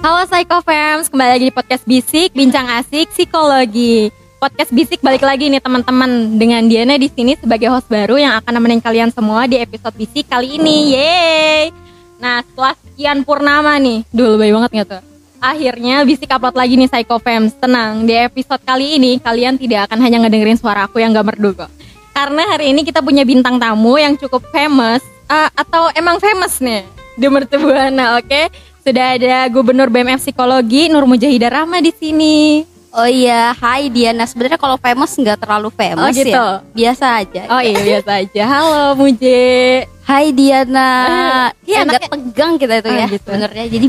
Halo Psychofams, kembali lagi di podcast Bisik, Bincang Asik Psikologi. Podcast Bisik balik lagi nih teman-teman dengan Diana di sini sebagai host baru yang akan nemenin kalian semua di episode Bisik kali ini. Yeay. Nah, setelah sekian purnama nih, dulu baik banget nggak tuh? Akhirnya Bisik upload lagi nih Psychofams. Tenang, di episode kali ini kalian tidak akan hanya ngedengerin suara aku yang gak merdu kok. Karena hari ini kita punya bintang tamu yang cukup famous uh, atau emang famous nih di oke? Sudah ada Gubernur BMF Psikologi Nur Mujahidah Rahma di sini. Oh iya, hai Diana. Sebenarnya kalau famous nggak terlalu famous Oh, gitu. ya. Biasa aja. Oh iya biasa aja. Halo Muje. Hai Diana. Eh, Iya enaknya- agak tegang kita itu Ah, ya. gitu. Sebenarnya jadi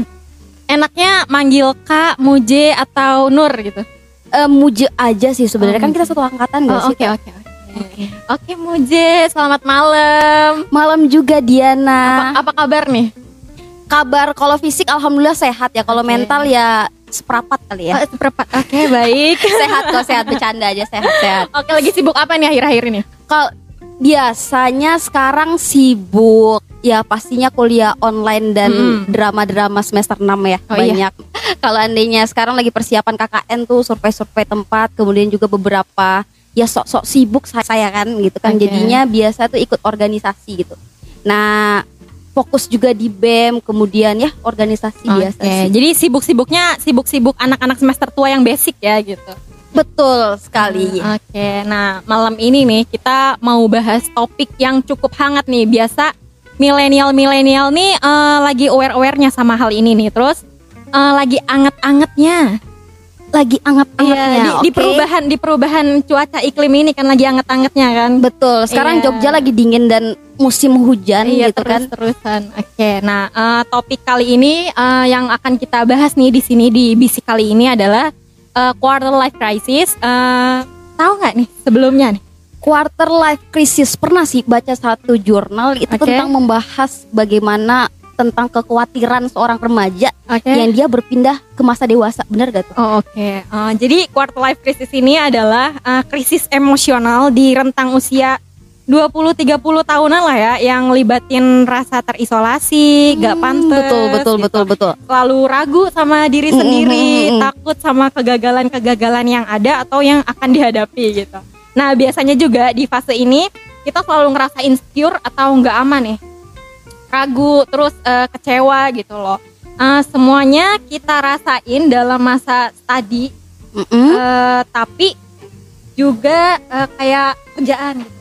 Enaknya manggil Kak, Muje atau Nur gitu. eh, muje aja sih sebenarnya Oh, kan kita satu angkatan nggak Oh, sih? Oke oke oke. Oke Muje, selamat malam. Malam juga Apa, Diana. apa kabar nih? Kabar kalau fisik alhamdulillah sehat ya. Kalau Oke. mental ya seperempat kali ya. Oh, seperempat. Oke baik. sehat kok sehat bercanda aja sehat sehat. Oke lagi sibuk apa nih akhir-akhir ini? Kalau biasanya sekarang sibuk ya pastinya kuliah online dan Mm. drama-drama semester 6 ya Oh, iya. banyak. Kalau andainya sekarang lagi persiapan KKN tuh survei-survei tempat, kemudian juga beberapa ya sok-sok sibuk saya, kan gitu kan. Oke. Jadinya biasa tuh ikut organisasi gitu. Nah, fokus juga di BEM, kemudian ya organisasi biasa Oke, sih. jadi sibuk-sibuknya sibuk-sibuk anak-anak semester tua yang basic ya gitu. Betul sekali. Oke, nah malam ini nih kita mau bahas topik yang cukup hangat nih. Biasa milenial-milenial nih eh, lagi aware-awarenya sama hal ini nih. Terus eh, lagi anget-angetnya. Lagi anget-angetnya. Iya, di, di oke? perubahan di perubahan cuaca iklim ini kan lagi anget-angetnya kan. Betul. Sekarang Iya. Jogja lagi dingin dan musim hujan iya, gitu kan. terus-terusan. Oke, nah eh, topik kali ini eh, yang akan kita bahas nih di sini di bisik kali ini adalah eh, quarter life crisis. Eh, tahu nggak nih sebelumnya nih? Quarter life crisis pernah sih baca satu jurnal itu Oke. tentang membahas bagaimana tentang kekhawatiran seorang remaja Oke. yang dia berpindah ke masa dewasa. Benar gak tuh? Oh, oke. Eh, jadi quarter life crisis ini adalah eh, krisis emosional di rentang usia 20-30 tahunan lah ya yang libatin rasa terisolasi, gak pantas. Hmm, betul betul gitu. betul betul. Selalu ragu sama diri Mm, mm, sendiri, mm, mm, mm. takut sama kegagalan-kegagalan yang ada atau yang akan dihadapi gitu. Nah, biasanya juga di fase ini kita selalu ngerasa insecure atau nggak aman nih. Ragu, terus eh, kecewa gitu loh. Eh, semuanya kita rasain dalam masa studi Mm-mm. Eh, tapi juga eh, kayak kerjaan gitu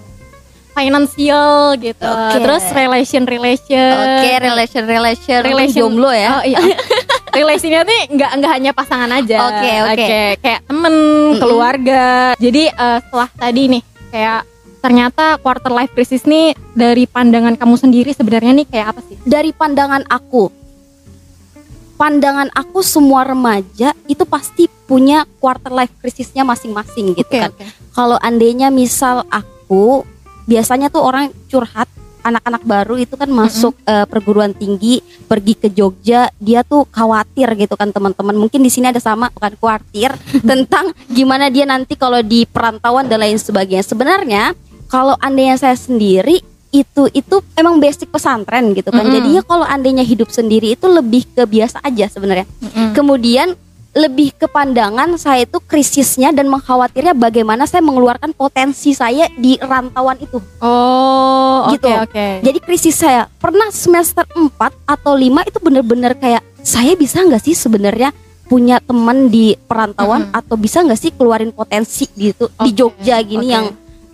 financial gitu Oke. terus relation relation Oke, relation relation, relation jomblo ya. oh iya relasinya tuh nggak nggak hanya pasangan aja Oke, oke. kayak temen keluarga jadi eh, setelah tadi nih kayak ternyata quarter life crisis nih dari pandangan kamu sendiri sebenarnya nih kayak apa sih? Dari pandangan aku, pandangan aku semua remaja itu pasti punya quarter life crisisnya masing-masing gitu kan. kalau andainya misal aku biasanya tuh orang curhat anak-anak baru itu kan masuk eh, perguruan tinggi pergi ke Jogja dia tuh khawatir gitu kan teman-teman. Mungkin di sini ada sama bukan khawatir tentang gimana dia nanti kalau di perantauan dan lain sebagainya. Sebenarnya kalau andainya saya sendiri itu itu emang basic pesantren gitu kan Mm-mm. jadinya kalau andainya hidup sendiri itu lebih ke biasa aja sebenarnya Kemudian lebih ke pandangan saya itu krisisnya dan mengkhawatirnya bagaimana saya mengeluarkan potensi saya di rantauan itu. oh oke Gitu. oke Jadi krisis saya pernah semester 4 atau 5 itu bener-bener kayak saya bisa nggak sih sebenarnya punya teman di perantauan Mm-mm. atau bisa nggak sih keluarin potensi gitu di Oke, Jogja gini oke. yang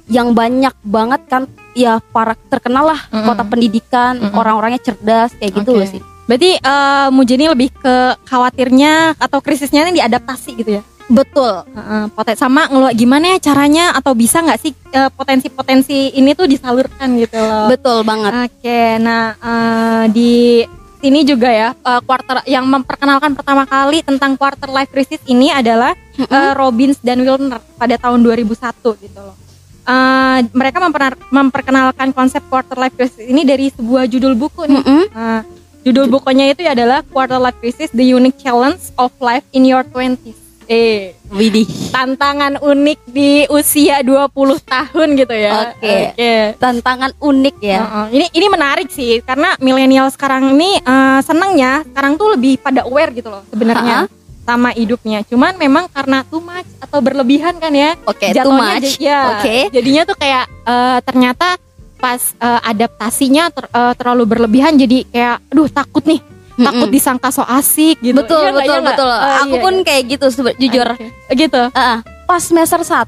yang banyak banget kan ya para terkenal lah Mm-mm. kota pendidikan Mm-mm. orang-orangnya cerdas kayak gitu loh sih. Berarti eh Mujani lebih ke khawatirnya atau krisisnya ini diadaptasi gitu ya? Betul. Heeh, poten- sama ngeluar gimana ya caranya atau bisa nggak sih eh, potensi-potensi ini tuh disalurkan gitu loh? Betul banget. Oke, nah eh, di sini juga ya eh, quarter yang memperkenalkan pertama kali tentang quarter life crisis ini adalah eh, Robbins dan Wilner pada tahun 2001 gitu loh. Eh, mereka memperkenalkan konsep quarter life crisis ini dari sebuah judul buku nih. Mm-mm. Nah, judul bukunya itu adalah Quarter Life Crisis: The Unique Challenge of Life in Your Twenties. Eh, Widih. tantangan unik di usia 20 tahun gitu ya. Oke. Oke. Tantangan unik ya. Heeh. Ini ini menarik sih karena milenial sekarang ini eh, senengnya sekarang tuh lebih pada aware gitu loh sebenarnya sama hidupnya. Cuman memang karena too much atau berlebihan kan ya. Oke, too jatuhnya much. ya, Oke. Jadinya tuh kayak eh, ternyata pas eh, adaptasinya ter- eh, terlalu berlebihan jadi kayak aduh takut nih. Takut Mm-mm. disangka so asik gitu. Betul, nggak, betul, nggak? betul. Eh, Aku iya, pun iya. kayak gitu jujur. Oke. Gitu. Heeh. Pas semester 1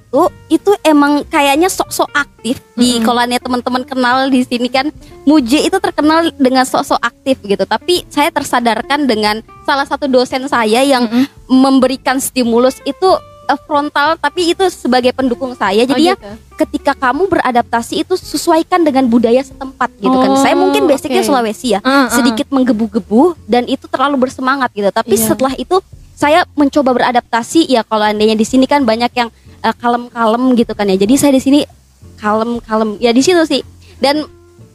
itu emang kayaknya sok-sok aktif di Mm-mm. kalau nih teman-teman kenal di sini kan Muji itu terkenal dengan sok-sok aktif gitu tapi saya tersadarkan dengan salah satu dosen saya yang Mm-mm. memberikan stimulus itu eh, frontal tapi itu sebagai pendukung saya Oh, jadi ya gitu. ketika kamu beradaptasi itu sesuaikan dengan budaya setempat gitu kan Oh, saya mungkin basicnya oke. Sulawesi ya Uh, uh. sedikit menggebu-gebu dan itu terlalu bersemangat gitu. Tapi Iya. setelah itu saya mencoba beradaptasi ya kalau andainya di sini kan banyak yang eh, kalem-kalem gitu kan ya. Jadi saya di sini kalem-kalem ya di situ sih. Dan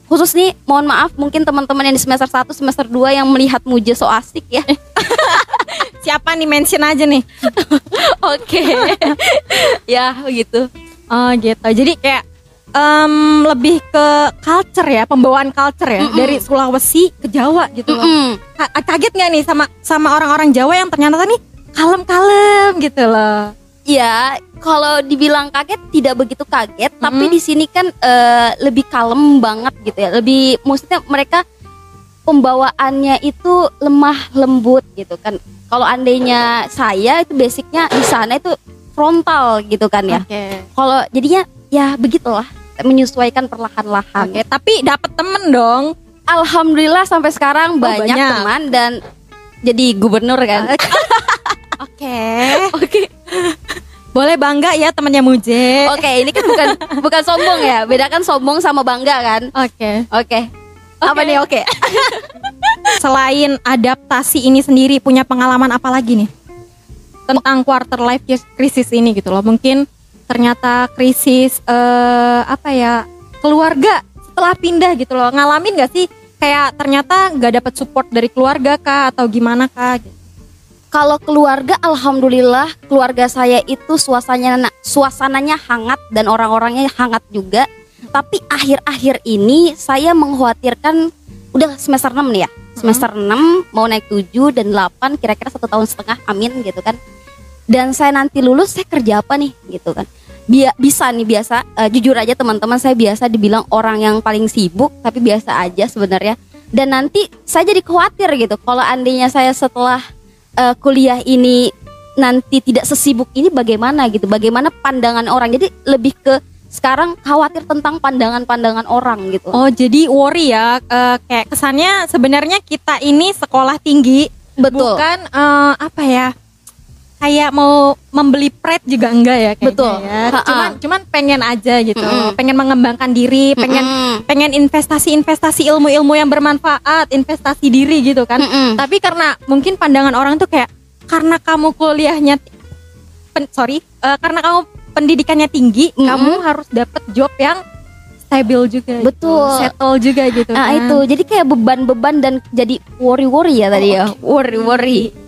khusus nih mohon maaf mungkin teman-teman yang di semester 1 semester 2 yang melihat Muja so asik ya. Siapa nih mention aja nih? Oke. ya begitu. Oh gitu. Jadi kayak em, lebih ke culture ya, pembawaan culture ya Mm-mm. dari Sulawesi ke Jawa gitu loh. Mm-mm. Ka- Kaget nggak nih sama sama orang-orang Jawa yang ternyata nih kalem-kalem gitu loh. Ya, kalau dibilang kaget tidak begitu kaget, tapi Mhm. di sini kan eh, lebih kalem banget gitu ya. Lebih maksudnya mereka pembawaannya itu lemah lembut gitu kan. Kalau andainya saya itu basicnya di sana itu frontal gitu kan ya. Oke. Kalau jadinya ya begitulah menyesuaikan perlahan-lahan. Oke, tapi dapat temen dong. Alhamdulillah sampai sekarang banyak, banyak. teman dan jadi gubernur kan. Oke. Oke. Boleh bangga ya temennya Muje. Oke, ini kan bukan bukan sombong ya. Bedakan sombong sama bangga kan. Oke. Oke. Apa nih oke? Selain adaptasi ini sendiri punya pengalaman apa lagi nih? Tentang quarter life crisis ini gitu loh. Mungkin ternyata krisis eh apa ya? keluarga setelah pindah gitu loh. Ngalamin gak sih kayak ternyata nggak dapat support dari keluarga kah atau gimana kah? Kalau keluarga alhamdulillah keluarga saya itu suasananya suasananya hangat dan orang-orangnya hangat juga. Tapi akhir-akhir ini saya mengkhawatirkan udah semester 6 nih ya. Semester 6 mau naik 7 dan 8 kira-kira satu tahun setengah amin gitu kan. Dan saya nanti lulus saya kerja apa nih gitu kan. Bia- bisa nih biasa. Eh, jujur aja teman-teman saya biasa dibilang orang yang paling sibuk tapi biasa aja sebenarnya. Dan nanti saya jadi khawatir gitu kalau andainya saya setelah eh, kuliah ini nanti tidak sesibuk ini bagaimana gitu? Bagaimana pandangan orang? Jadi lebih ke sekarang khawatir tentang pandangan-pandangan orang gitu. Oh jadi worry ya. Eh, kayak kesannya sebenarnya kita ini sekolah tinggi betul. bukan eh, apa ya kayak mau membeli pret juga enggak ya kayaknya Betul. ya. Cuman cuman pengen aja gitu, Mm-mm. pengen mengembangkan diri, pengen Mm-mm. pengen investasi-investasi ilmu-ilmu yang bermanfaat, investasi diri gitu kan. Mm-mm. Tapi karena mungkin pandangan orang tuh kayak karena kamu kuliahnya pen- sorry, eh, karena kamu pendidikannya tinggi, Mm-mm. kamu harus dapet job yang stabil juga, gitu. Betul. settle juga gitu. nah kan. itu jadi kayak beban-beban dan jadi worry-worry ya tadi ya worry-worry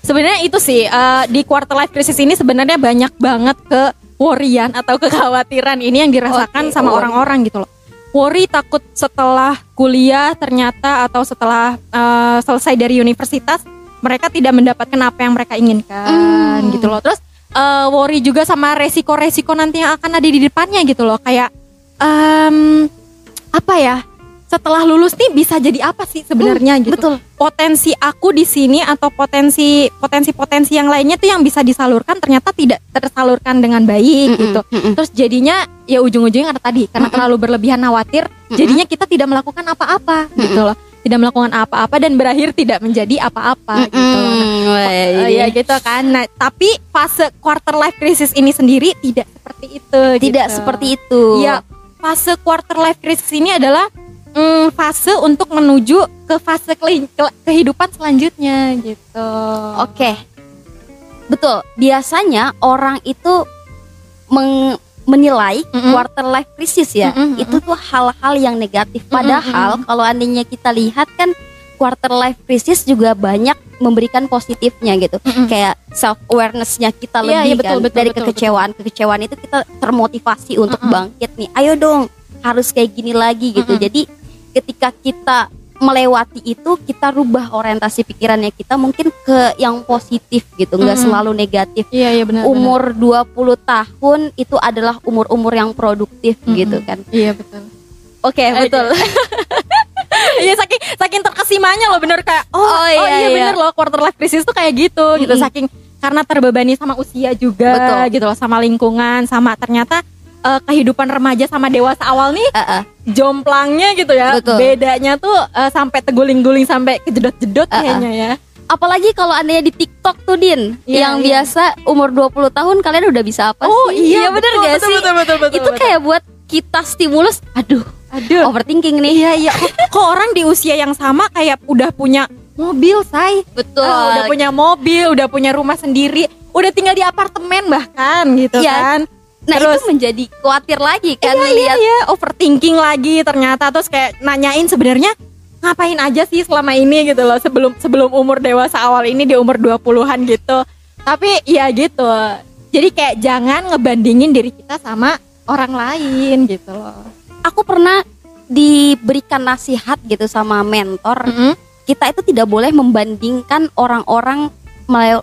Sebenarnya itu sih eh, di quarter life crisis ini sebenarnya banyak banget ke worryan atau kekhawatiran ini yang dirasakan Oke, sama worry. orang-orang gitu loh. Worry takut setelah kuliah ternyata atau setelah eh, selesai dari universitas mereka tidak mendapatkan apa yang mereka inginkan Hmm. gitu loh. Terus eh, worry juga sama resiko-resiko nanti yang akan ada di depannya gitu loh. Kayak em, apa ya? Setelah lulus nih bisa jadi apa sih sebenarnya gitu betul potensi aku di sini atau potensi potensi potensi yang lainnya tuh yang bisa disalurkan ternyata tidak tersalurkan dengan baik Mm-mm, gitu mm-mm. terus jadinya ya ujung-ujungnya karena tadi karena Mm-mm. terlalu berlebihan khawatir Mm-mm. jadinya kita tidak melakukan apa-apa gitu loh tidak melakukan apa-apa dan berakhir tidak menjadi apa-apa gitu loh Nah, Mm-mm. Wah, ini ya gitu kan nah tapi fase quarter life crisis ini sendiri tidak seperti itu tidak gitu. seperti itu Iya, fase quarter life crisis ini adalah mm, fase untuk menuju ke fase kehidupan selanjutnya gitu. Oke. Betul. Biasanya orang itu meng- menilai Mm-mm. quarter life crisis ya. Mm-mm, Itu tuh hal-hal yang negatif. Padahal kalau andainya kita lihat kan quarter life crisis juga banyak memberikan positifnya gitu. Mm-mm. Kayak self awarenessnya kita Iya, lebih iya, betul, kan betul, dari betul, kekecewaan kekecewaan itu kita termotivasi untuk Mm-mm. bangkit nih. Ayo dong, harus kayak gini lagi gitu. Mm-mm. Jadi ketika kita melewati itu kita rubah orientasi pikirannya kita mungkin ke yang positif gitu, nggak Mm-mm. selalu negatif. Iya iya benar. Umur 20 tahun itu adalah umur-umur yang produktif Mm-mm. gitu kan. Iya betul. Oke, betul. Iya saking saking terkesimanya loh bener kayak oh, Oh, oh iya, iya, iya. bener loh quarter life crisis tuh kayak gitu gitu Mm-mm. saking karena terbebani sama usia juga Betul. gitu loh sama lingkungan sama ternyata eh, kehidupan remaja sama dewasa awal nih Uh-uh. jomplangnya gitu ya Betul. bedanya tuh eh, sampai teguling-guling sampai kejedot-jedot Uh-uh. kayaknya ya Apalagi kalau anda di TikTok tuh Din, Iya, yang iya. biasa umur 20 tahun kalian udah bisa apa oh sih? iya, bener betul, gak betul, sih? betul, betul, betul, itu betul. kayak buat kita stimulus. Aduh, aduh overthinking nih. iya iya kok, kok orang di usia yang sama kayak udah punya mobil say Betul. Ah, udah punya mobil, udah punya rumah sendiri, udah tinggal di apartemen bahkan gitu Iya. kan. Nah terus- itu menjadi khawatir lagi kan iya, iya, lihat iya, overthinking lagi ternyata terus kayak nanyain sebenarnya ngapain aja sih selama ini gitu loh sebelum sebelum umur dewasa awal ini di umur 20-an gitu. Tapi ya gitu. Jadi kayak jangan ngebandingin diri kita sama orang lain gitu loh. aku pernah diberikan nasihat gitu sama mentor. Mm-mm. Kita itu tidak boleh membandingkan orang-orang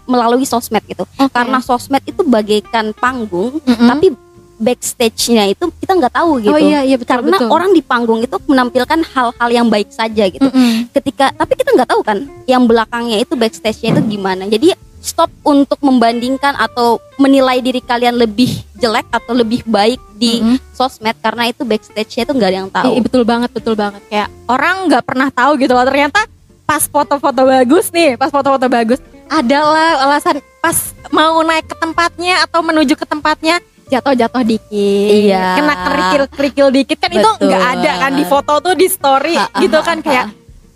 melalui sosmed gitu. Oke. Karena sosmed itu bagaikan panggung, Mm-mm. tapi backstage-nya itu kita nggak tahu gitu. oh iya iya betul karena betul. orang di panggung itu menampilkan hal-hal yang baik saja gitu. Mm-mm. Ketika tapi kita nggak tahu kan yang belakangnya itu backstage-nya itu gimana. Jadi stop untuk membandingkan atau menilai diri kalian lebih jelek atau lebih baik di Mm-mm. sosmed karena itu backstage-nya itu nggak ada yang tahu. Iya betul banget betul banget kayak orang nggak pernah tahu gitu loh ternyata pas foto-foto bagus nih pas foto-foto bagus adalah alasan pas mau naik ke tempatnya atau menuju ke tempatnya jatuh-jatuh dikit Iya. kena kerikil-kerikil dikit kan itu Betul. nggak ada kan di foto tuh di story Ha, ha, gitu ha, kan ha. kayak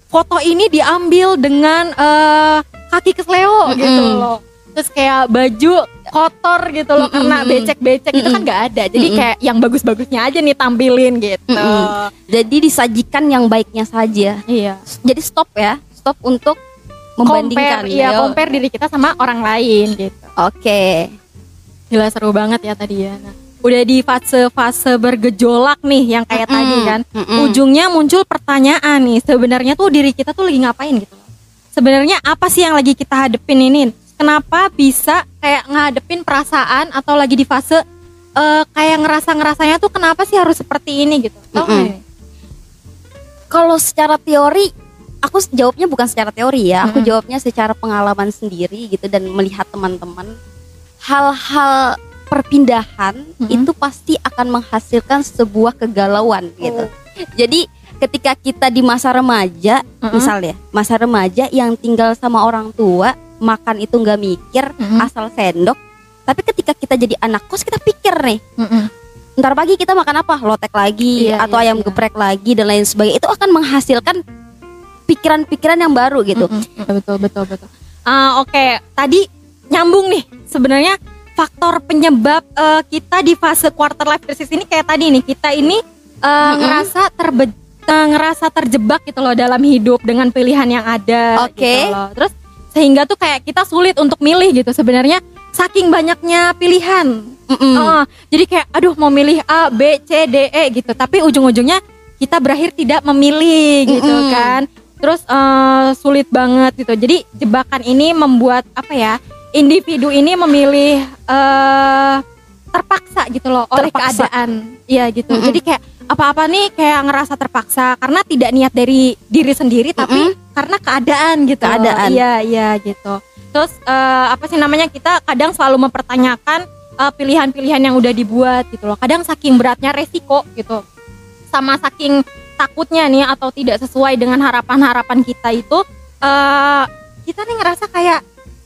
foto ini diambil dengan eh, kaki kesleo gitu Mm-mm. loh terus kayak baju kotor gitu loh karena Mm-mm. becek-becek itu kan nggak ada jadi Mm-mm. kayak yang bagus-bagusnya aja nih tampilin gitu Mm-mm. Jadi disajikan yang baiknya saja. Iya. Jadi stop ya, stop untuk membandingkan. Compare, Ayo. compare diri kita sama orang lain gitu. Oke. Gila seru banget ya tadi ya. Nah, udah di fase-fase bergejolak nih yang kayak Mm-mm. tadi kan. Mm-mm. Ujungnya muncul pertanyaan nih, sebenarnya tuh diri kita tuh lagi ngapain gitu. Sebenarnya apa sih yang lagi kita hadepin ini? Kenapa bisa kayak ngadepin perasaan atau lagi di fase eh, kayak ngerasa-ngerasanya tuh kenapa sih harus seperti ini gitu? Nih? Kalau secara teori, aku jawabnya bukan secara teori ya, aku Mm-mm. jawabnya secara pengalaman sendiri gitu dan melihat teman-teman. Hal-hal perpindahan Mm-mm. itu pasti akan menghasilkan sebuah kegalauan gitu. Jadi ketika kita di masa remaja, Mm-mm. misalnya masa remaja yang tinggal sama orang tua, makan itu nggak mikir, Mm-mm. asal sendok. Tapi ketika kita jadi anak kos kita pikir nih, Mm-mm. ntar pagi kita makan apa lotek lagi Iya, atau iya, ayam iya. geprek lagi dan lain sebagainya itu akan menghasilkan pikiran-pikiran yang baru gitu Mm-mm. Iya, betul betul betul. Ah, Oke, tadi nyambung nih sebenarnya faktor penyebab eh, kita di fase quarter life crisis ini kayak tadi nih kita ini eh, Mm-mm. ngerasa terbe eh, ngerasa terjebak gitu loh dalam hidup dengan pilihan yang ada. Oke. gitu loh. Terus sehingga tuh kayak kita sulit untuk milih gitu sebenarnya saking banyaknya pilihan. Mm-mm. Oh, jadi kayak aduh mau milih A, B, C, D, E gitu. Tapi ujung-ujungnya kita berakhir tidak memilih gitu Mm-mm. kan. Terus eh, sulit banget gitu. Jadi jebakan ini membuat apa ya? Individu ini memilih eh terpaksa gitu loh oleh Terpaksa. keadaan. Iya gitu. Mm-mm. Jadi kayak apa-apa nih kayak ngerasa terpaksa karena tidak niat dari diri sendiri tapi karena keadaan gitu. Keadaan. Iya, iya gitu. Terus eh, apa sih namanya kita kadang selalu mempertanyakan pilihan-pilihan yang udah dibuat gitu loh. Kadang saking beratnya resiko gitu. Sama saking takutnya nih atau tidak sesuai dengan harapan-harapan kita itu eh kita nih ngerasa kayak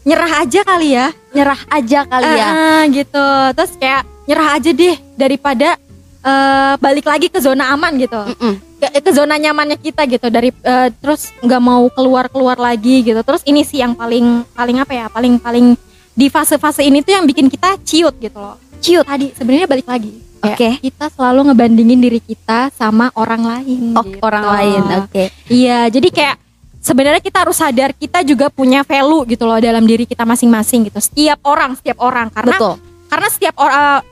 nyerah aja kali ya. nyerah aja kali ya. Eh, gitu. Terus kayak nyerah aja deh daripada eh, balik lagi ke zona aman gitu. Mm-mm. ke, ke zona nyamannya kita gitu. Dari eh, terus nggak mau keluar keluar lagi gitu. Terus ini sih yang paling paling apa ya? Paling paling di fase-fase ini tuh yang bikin kita ciut gitu loh. Ciut? Tadi sebenarnya balik lagi Kayak Oke. kita selalu ngebandingin diri kita sama orang lain oh gitu. orang lain oke iya jadi kayak sebenarnya kita harus sadar kita juga punya value gitu loh dalam diri kita masing-masing gitu. Setiap orang, setiap orang karena Betul. karena setiap orang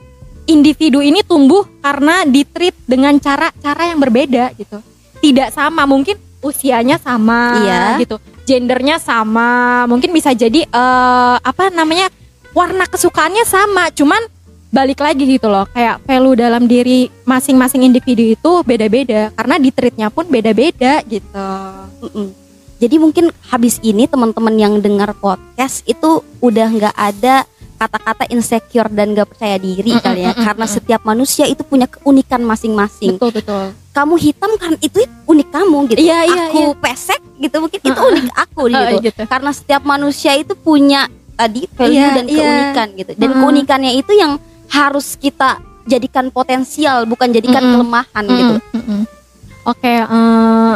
individu ini tumbuh karena ditreat dengan cara-cara yang berbeda gitu. Tidak sama, mungkin usianya sama Iya. gitu. Gendernya sama, mungkin bisa jadi eh, apa namanya? warna kesukaannya sama, cuman balik lagi gitu loh. Kayak value dalam diri masing-masing individu itu beda-beda karena ditreatnya pun beda-beda gitu. Mm-mm. Jadi mungkin habis ini teman-teman yang dengar podcast itu udah nggak ada kata-kata insecure dan gak percaya diri Mm-mm, kali ya mm-mm, karena mm-mm. setiap manusia itu punya keunikan masing-masing. Betul betul. Kamu hitam kan itu unik kamu gitu. Iya, iya, aku pesek gitu mungkin itu unik aku gitu. Oh, gitu. Karena setiap manusia itu punya tadi value Iya, dan iya. keunikan gitu. Dan Uh-uh. keunikannya itu yang harus kita jadikan potensial bukan jadikan Mm-mm. kelemahan gitu. Mm, mm, mm. Oke, eh,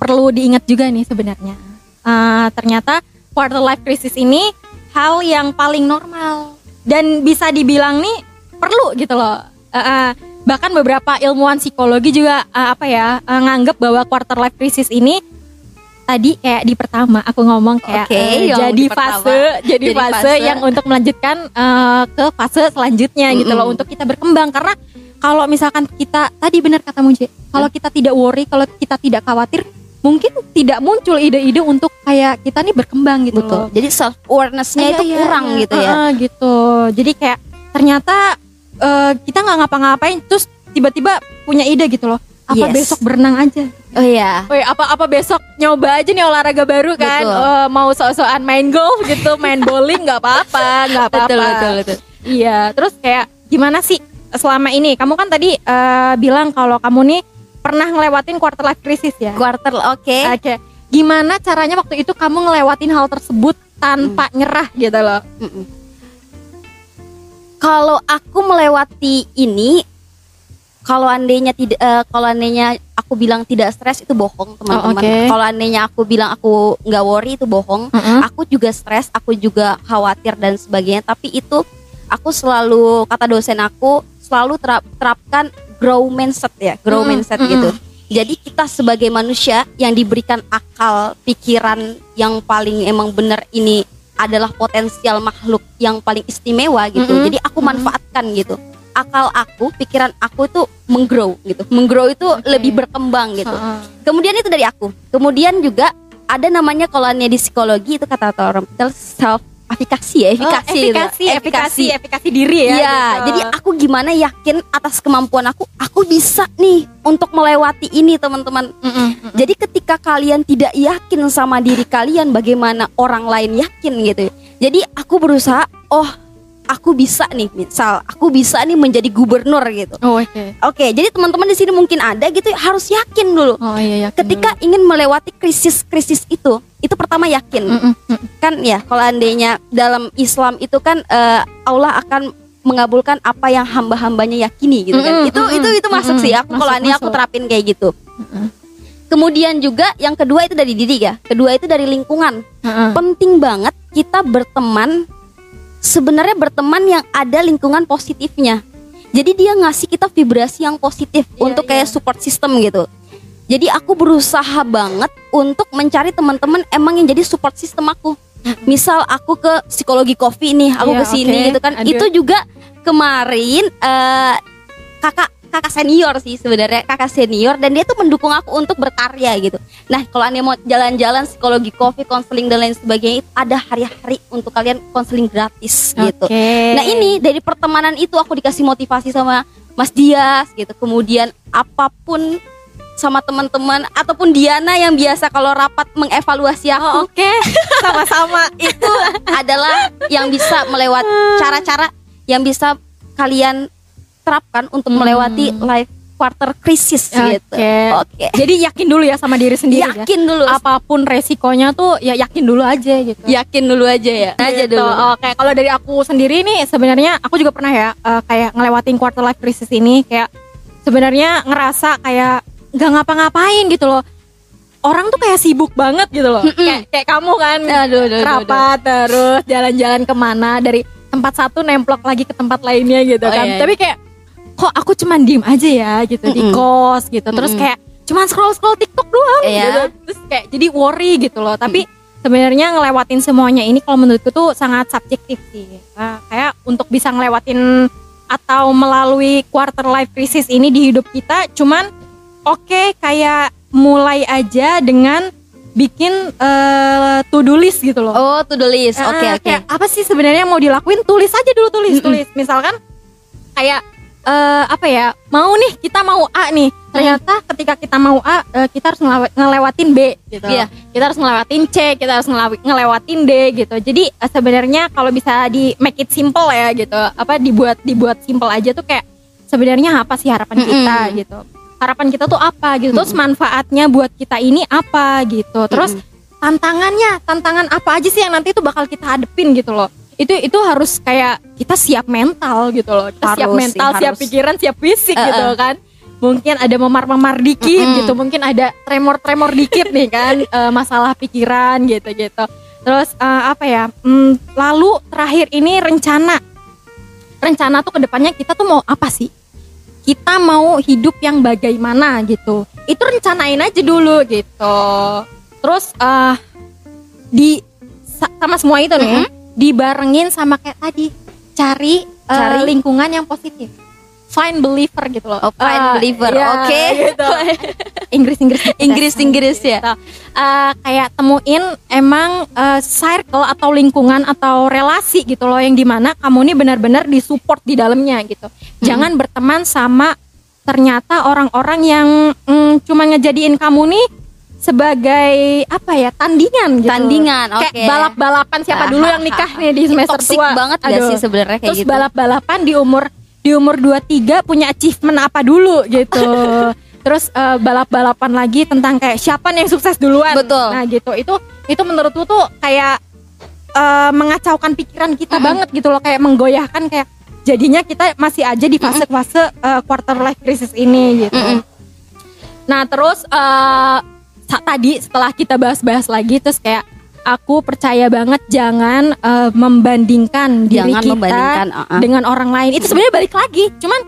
perlu diingat juga nih sebenarnya. Eh, ternyata quarter life crisis ini hal yang paling normal dan bisa dibilang nih perlu gitu loh. Eh, eh, bahkan beberapa ilmuwan psikologi juga eh, apa ya eh, nganggap bahwa quarter life crisis ini tadi kayak di pertama aku ngomong kayak Oke, eh, yang jadi pertama. fase jadi, Jadi fase, fase. yang untuk melanjutkan eh, ke fase selanjutnya gitu loh untuk kita berkembang karena kalau misalkan kita tadi benar kata Munje, kalau kita tidak worry, kalau kita tidak khawatir, mungkin tidak muncul ide-ide untuk kayak kita nih berkembang gitu Betul. loh. Jadi self awarenessnya Iya, itu iya, kurang iya. gitu ya. Heeh, gitu. Jadi kayak ternyata eh, kita nggak ngapa-ngapain, terus tiba-tiba punya ide gitu loh. Apa Yes. besok berenang aja? Oh iya. Woi, apa apa besok nyoba aja nih olahraga baru kan? Betul. Eh, mau sok-sokan main golf gitu, main bowling nggak apa-apa, nggak apa-apa. Betul, betul, betul. Iya, terus kayak gimana sih selama ini? Kamu kan tadi eh, bilang kalau kamu nih pernah ngelewatin quarter life crisis ya. Quarter oke. Oke. Gimana caranya waktu itu kamu ngelewatin hal tersebut tanpa nyerah gitu loh? Mm-mm. Kalau aku melewati ini, kalau andainya tidak, eh, kalau andainya aku bilang tidak stres itu bohong teman-teman. Oh, oke. Kalau andainya aku bilang aku nggak worry itu bohong. Heeh. Aku juga stres, aku juga khawatir dan sebagainya. Tapi itu aku selalu kata dosen aku selalu terap- terapkan grow mindset ya, grow Mm-mm, mindset mm-mm. gitu. Jadi kita sebagai manusia yang diberikan akal, pikiran yang paling emang benar ini adalah potensial makhluk yang paling istimewa gitu. Mm-mm, Jadi aku manfaatkan gitu. Akal aku, pikiran aku itu menggrow gitu. Menggrow itu Oke. lebih berkembang gitu. Heeh. Kemudian itu dari aku. Kemudian juga ada namanya kalau di psikologi itu kata orang self efikasi ya, Oh, efikasi, gitu. efikasi, efikasi, efikasi diri ya. Iya, gitu. jadi aku gimana yakin atas kemampuan aku, aku bisa nih untuk melewati ini teman-teman. Mm-mm, mm-mm. Jadi ketika kalian tidak yakin sama diri kalian, bagaimana orang lain yakin gitu. Jadi aku berusaha, oh aku bisa nih, misal aku bisa nih menjadi gubernur gitu. Oh, oke. Oke, jadi teman-teman di sini mungkin ada gitu, harus yakin dulu. Oh iya ya. Ketika ingin melewati krisis-krisis itu, itu pertama yakin kan ya kalau andainya dalam Islam itu kan eh, Allah akan mengabulkan apa yang hamba-hambanya yakini gitu kan. Mm-mm, itu mm-mm, itu itu masuk mm-mm. sih. Aku kalau ini aku terapin kayak gitu. Kemudian juga yang kedua itu dari diri ya. Kedua itu dari lingkungan. Penting banget kita berteman sebenarnya berteman yang ada lingkungan positifnya. Jadi dia ngasih kita vibrasi yang positif Iya, untuk kayak iya. support system gitu. Jadi aku berusaha banget untuk mencari teman-teman emang yang jadi support system aku. Misal aku ke psikologi kopi nih, aku Iya, ke sini oke. gitu kan. Ada. Itu juga kemarin eh, kakak kakak senior sih sebenarnya kakak senior dan dia tuh mendukung aku untuk berkarya gitu. Nah kalau anda mau jalan-jalan psikologi kopi, konseling dan lain sebagainya itu ada hari-hari untuk kalian konseling gratis gitu. Oke. Nah ini dari pertemanan itu aku dikasih motivasi sama Mas Dias gitu. Kemudian apa pun sama teman-teman ataupun Diana yang biasa kalau rapat mengevaluasi aku Oh, oke. Sama-sama. itu adalah yang bisa melewati cara-cara yang bisa kalian terapkan untuk Hmm. melewati life quarter crisis gitu. Oke. Oke. Jadi yakin dulu ya sama diri sendiri ya. Yakin dulu. Apa pun resikonya tuh ya yakin dulu aja gitu. Yakin dulu aja ya. Aja Gitu. dulu. Oke, kalau dari aku sendiri nih sebenarnya aku juga pernah ya eh, kayak ngelewatin quarter life crisis ini kayak sebenarnya ngerasa kayak nggak ngapa-ngapain gitu loh. Orang tuh kayak sibuk banget gitu loh. kayak kayak kamu kan Aduh, aduh, aduh, aduh. rapat terus jalan-jalan ke mana dari tempat satu nemplok lagi ke tempat lainnya gitu Oh, kan. iya, iya. Tapi kayak kok aku cuman diem aja ya gitu di Mm-mm. kos gitu. Terus Mm-mm. kayak cuman scroll scroll TikTok doang Iya. gitu. terus kayak jadi worry gitu loh tapi sebenarnya ngelewatin semuanya ini kalau menurutku tuh sangat subjektif sih Nah, kayak untuk bisa ngelewatin atau melalui quarter life crisis ini di hidup kita cuman oke kayak mulai aja dengan bikin eh, to do list gitu loh Oh, to do list. Oke, oke. kayak apa sih sebenarnya yang mau dilakuin tulis aja dulu tulis Mm-mm. tulis misalkan kayak eh, apa ya mau nih kita mau A nih. Ternyata ketika kita mau A eh, kita harus ngelewa- ngelewatin B gitu. Iya. kita harus ngelewatin C kita harus ngelewatin D gitu. Jadi eh, sebenarnya kalau bisa di make it simple ya gitu apa dibuat dibuat simple aja tuh kayak sebenarnya apa sih harapan Mm-mm. kita gitu? Harapan kita tuh apa gitu? Terus manfaatnya buat kita ini apa gitu? Terus tantangannya tantangan apa aja sih yang nanti itu bakal kita hadepin gitu loh itu itu harus kayak kita siap mental gitu loh. Kita siap Harus sih, mental siap harus. pikiran siap fisik Eh, gitu eh. kan. Mungkin ada memar-memar dikit Mm-mm. gitu. Mungkin ada tremor-tremor dikit nih kan. Eh, masalah pikiran gitu gitu terus eh, apa ya? Hmm, lalu terakhir ini rencana. Rencana tuh ke depannya kita tuh mau apa sih? Kita mau hidup yang bagaimana gitu. Itu rencanain aja dulu gitu. Terus eh di sa- sama semua itu nih dibarengin sama kayak tadi cari, eh, Cari? lingkungan yang positif find believer gitu loh Oh, find Eh, believer. iya, Oke. gitu. Inggris Inggris Inggris Inggris ya. gitu. Eh, kayak temuin emang eh, circle atau lingkungan atau relasi gitu loh yang di mana kamu ini benar-benar disupport di dalamnya gitu. Jangan berteman sama ternyata orang-orang yang mm, cuma ngejadiin kamu nih sebagai apa ya tandingan gitu. Tandingan, Kayak oke. balap-balapan siapa dulu yang nikah nih di semester Toxic tua. banget gak Aduh. sih sebenarnya kayak Terus gitu? balap-balapan di umur di umur 23 punya achievement apa dulu gitu. Terus eh, balap-balapan lagi tentang kayak siapa nih yang sukses duluan. Betul. Nah, gitu. Itu itu menurutku tuh kayak eh, mengacaukan pikiran kita banget gitu loh, kayak menggoyahkan kayak jadinya kita masih aja di fase-fase eh, quarter life crisis ini gitu. Mm-mm. Nah, terus sa- tadi setelah kita bahas-bahas lagi terus kayak aku percaya banget jangan eh, membandingkan diri Jangan kita membandingkan, uh-uh. dengan orang lain. Itu sebenarnya balik lagi, cuman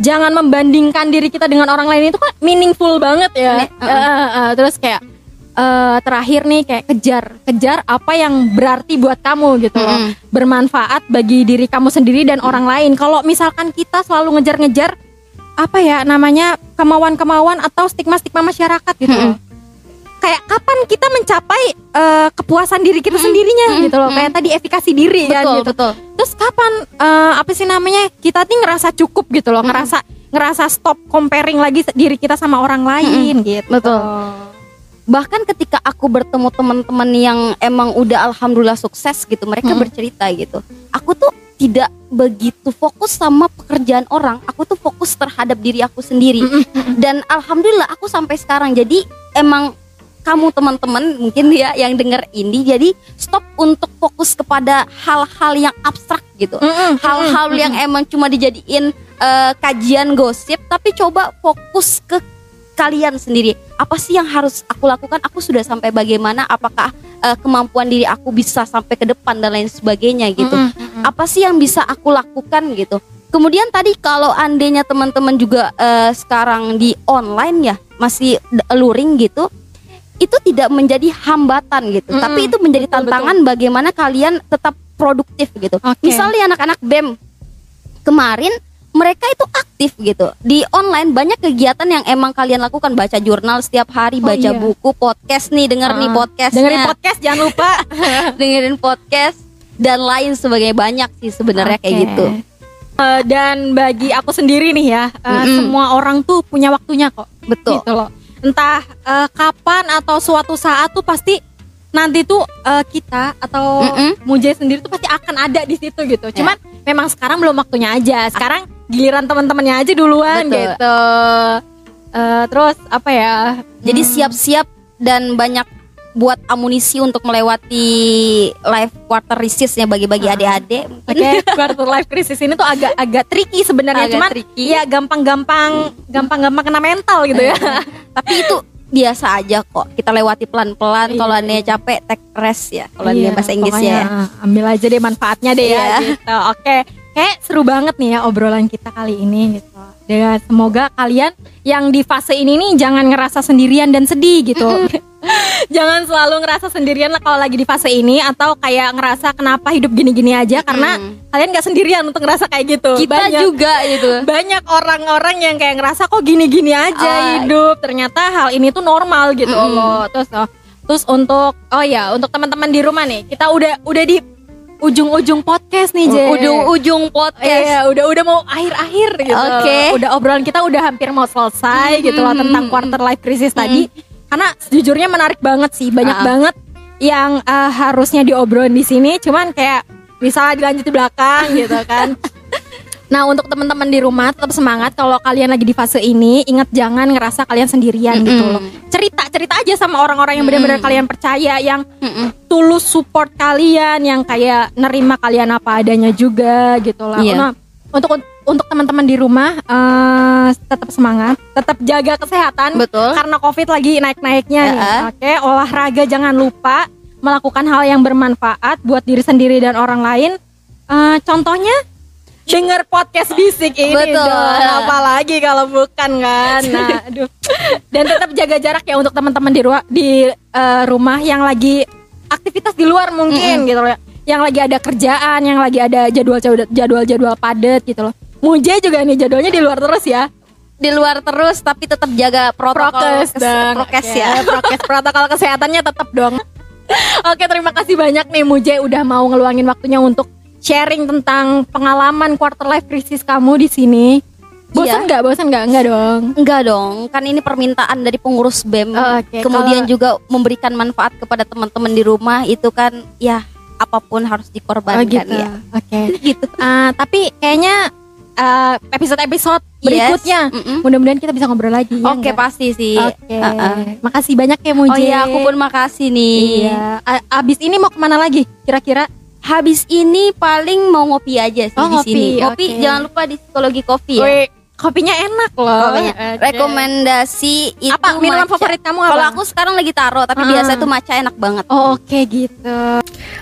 jangan membandingkan diri kita dengan orang lain itu kan meaningful banget ya. Uh-uh. Eh, eh, eh, terus kayak eh, terakhir nih kayak kejar, kejar apa yang berarti buat kamu gitu loh. Bermanfaat bagi diri kamu sendiri dan orang lain. Kalau misalkan kita selalu ngejar-ngejar apa ya namanya kemauan-kemauan atau stigma-stigma masyarakat gitu loh. Kayak kapan kita mencapai eh, kepuasan diri kita sendirinya mm, gitu loh. mm. Kayak tadi efikasi diri kan Betul, gitu. betul. Terus kapan eh, apa sih namanya kita nih ngerasa cukup gitu loh, ngerasa ngerasa stop comparing lagi diri kita sama orang lain gitu. Betul. Bahkan ketika aku bertemu teman-teman yang emang udah alhamdulillah sukses gitu, mereka Mm-mm. bercerita gitu. Aku tuh tidak begitu fokus sama pekerjaan orang, aku tuh fokus terhadap diri aku sendiri. Dan alhamdulillah aku sampai sekarang. Jadi emang kamu teman-teman mungkin ya yang denger ini jadi stop untuk fokus kepada hal-hal yang abstrak gitu. Hal-hal mm-mm, yang emang cuma dijadiin eh, kajian gosip tapi coba fokus ke kalian sendiri. Apa sih yang harus aku lakukan? Aku sudah sampai bagaimana? Apakah eh, kemampuan diri aku bisa sampai ke depan dan lain sebagainya gitu? Mm-mm, mm-mm. apa sih yang bisa aku lakukan gitu? Kemudian tadi kalau andainya teman-teman juga eh, sekarang di online ya masih luring gitu itu tidak menjadi hambatan gitu Mm-mm, tapi itu menjadi betul, tantangan bagaimana kalian tetap produktif gitu Oke. misalnya anak-anak BEM kemarin mereka itu aktif gitu di online banyak kegiatan yang emang kalian lakukan baca jurnal setiap hari Oh, baca iya. buku podcast nih denger nih Ah, podcast Dengerin podcast jangan lupa. dengerin podcast dan lain sebagainya banyak sih sebenarnya kayak Oke. gitu Eh, dan bagi aku sendiri nih ya, eh, Mm-mm. semua orang tuh punya waktunya kok. betul Gitu loh. Entah eh, kapan atau suatu saat tuh pasti nanti tuh eh, kita atau Mm-mm. Mujay sendiri tuh pasti akan ada di situ gitu. Cuman memang sekarang belum waktunya aja. Sekarang giliran teman-temannya aja duluan Betul. gitu. Eh, terus apa ya? jadi Hmm. siap-siap dan banyak buat amunisi untuk melewati life quarter risisnya bagi-bagi Ah. adik-adik Oke, quarter life crisis ini tuh agak agak tricky sebenarnya, Agak cuman tricky. ya gampang-gampang gampang-gampang kena mental gitu ya. tapi itu biasa aja kok kita lewati pelan-pelan Iya. kalau anda capek take rest ya kalau Iya, bahasa Inggris pokoknya ya Ambil aja deh manfaatnya deh ya Iya. gitu. Oke. Oke kayak seru banget nih ya obrolan kita kali ini gitu. Dan semoga kalian yang di fase ini nih jangan ngerasa sendirian dan sedih gitu. jangan selalu ngerasa sendirian lah kalau lagi di fase ini atau kayak ngerasa kenapa hidup gini-gini aja karena kalian gak sendirian untuk ngerasa kayak gitu. Kita juga gitu. Banyak orang-orang yang kayak ngerasa kok gini-gini aja Ah. hidup. Ternyata hal ini tuh normal gitu loh. Terus oh, terus untuk oh ya, untuk teman-teman di rumah nih, kita udah udah di ujung-ujung podcast nih, Je. Ujung-ujung podcast. Iya, udah udah mau akhir-akhir gitu. Oke. Udah obrolan kita udah hampir mau selesai gitu loh tentang quarter life crisis tadi. Karena sejujurnya menarik banget sih, banyak Ah. banget yang eh, harusnya diobrolin di sini, cuman kayak bisa dilanjut di belakang gitu kan. Nah untuk teman-teman di rumah tetap semangat kalau kalian lagi di fase ini ingat jangan ngerasa kalian sendirian gitu loh cerita cerita aja sama orang-orang yang benar-benar kalian percaya yang Mm-mm. tulus support kalian yang kayak nerima kalian apa adanya juga gitu lah. Iya. Nah, untuk untuk teman-teman di rumah eh, tetap semangat, tetap jaga kesehatan Betul. karena covid lagi naik-naiknya nih. Ya. Oke, olahraga jangan lupa melakukan hal yang bermanfaat buat diri sendiri dan orang lain. Eh, contohnya denger podcast bisik ini Betul. dong. Apalagi kalau bukan kan. Nah, aduh. Dan tetap jaga jarak ya untuk teman-teman di rumah di eh, rumah yang lagi aktivitas di luar mungkin gitu loh. Yang lagi ada kerjaan, yang lagi ada jadwal jadwal jadwal padat gitu loh. Muje juga nih jadwalnya di luar terus ya. Di luar terus tapi tetap jaga protokol Prokes kes- dong. prokes Oke, ya. Prokes protokol kesehatannya tetap dong. Oke, terima kasih banyak nih Muje udah mau ngeluangin waktunya untuk sharing tentang pengalaman quarter life crisis kamu di sini. Bosan Iya. nggak? Bosan nggak? Enggak dong. Enggak dong, kan ini permintaan dari pengurus BEM. Oh, oke. Kemudian Kalau- juga memberikan manfaat kepada teman-teman di rumah itu kan ya apa pun harus Oh dikorbankan gitu. ya. Oke. Gitu. Ah, tapi kayaknya eh, episode-episode Yes. berikutnya Mm-mm. mudah-mudahan kita bisa ngobrol lagi. ya Oke nggak? pasti sih. Oke. Uh-uh. Makasih banyak ya Muje. Oh iya, aku pun makasih nih. Iya. Abis ini mau ke mana lagi? Kira-kira? Habis ini paling mau ngopi aja sih Oh, di ngopi, sini. Ngopi oke. jangan lupa di psikologi kopi ya. Kopinya enak loh. Kopinya. Rekomendasi itu Apa minuman matcha. favorit kamu apa? Kalau aku sekarang lagi taro, tapi Ah. biasa itu matcha enak banget. Oh, oke gitu.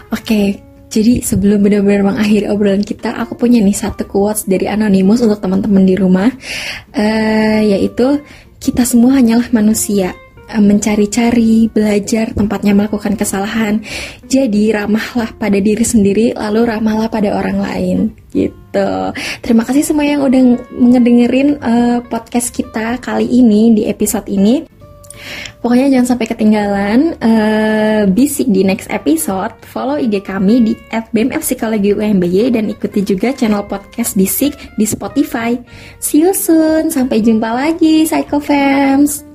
Oke, jadi sebelum benar-benar mengakhiri obrolan kita, aku punya nih satu quotes dari Anonymous untuk teman-teman di rumah, Eh, yaitu kita semua hanyalah manusia mencari-cari, belajar, tempatnya melakukan kesalahan. Jadi ramahlah pada diri sendiri, lalu ramahlah pada orang lain. Gitu. Terima kasih semua yang udah ngedengerin eh, podcast kita kali ini di episode ini. Pokoknya jangan sampai ketinggalan eh, bisik di next episode. Follow IG kami di @bmf psikologi UMBY dan ikuti juga channel podcast bisik di Spotify. See you soon. Sampai jumpa lagi, Psycho Fams.